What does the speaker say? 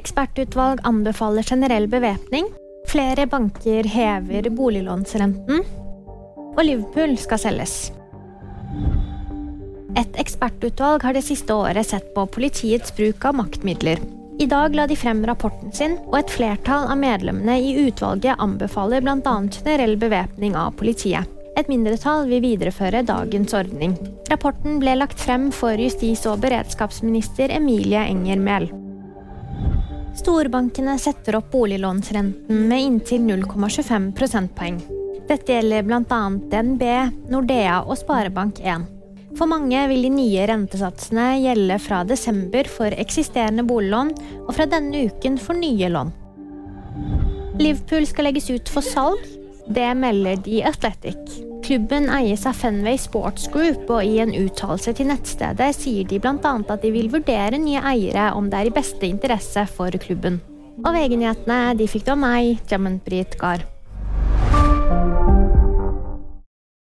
Ekspertutvalg anbefaler generell bevæpning. Flere banker hever boliglånsrenten. Og Liverpool skal selges. Et ekspertutvalg har det siste året sett på politiets bruk av maktmidler. I dag la de frem rapporten sin, og et flertall av medlemmene i utvalget anbefaler bl.a. generell bevæpning av politiet. Et mindretall vil videreføre dagens ordning. Rapporten ble lagt frem for justis- og beredskapsminister Emilie Enger Mehl. Storbankene setter opp boliglånsrenten med inntil 0,25 prosentpoeng. Dette gjelder bl.a. DNB, Nordea og Sparebank1. For mange vil de nye rentesatsene gjelde fra desember for eksisterende boliglån, og fra denne uken for nye lån. Liverpool skal legges ut for salg. Det melder The Athletic. Klubben eies av Fenway Sports Group, og i en uttalelse til nettstedet sier de bl.a. at de vil vurdere nye eiere om det er i beste interesse for klubben. Og VG-nyhetene de fikk du av meg, Jammen Britt Gahr.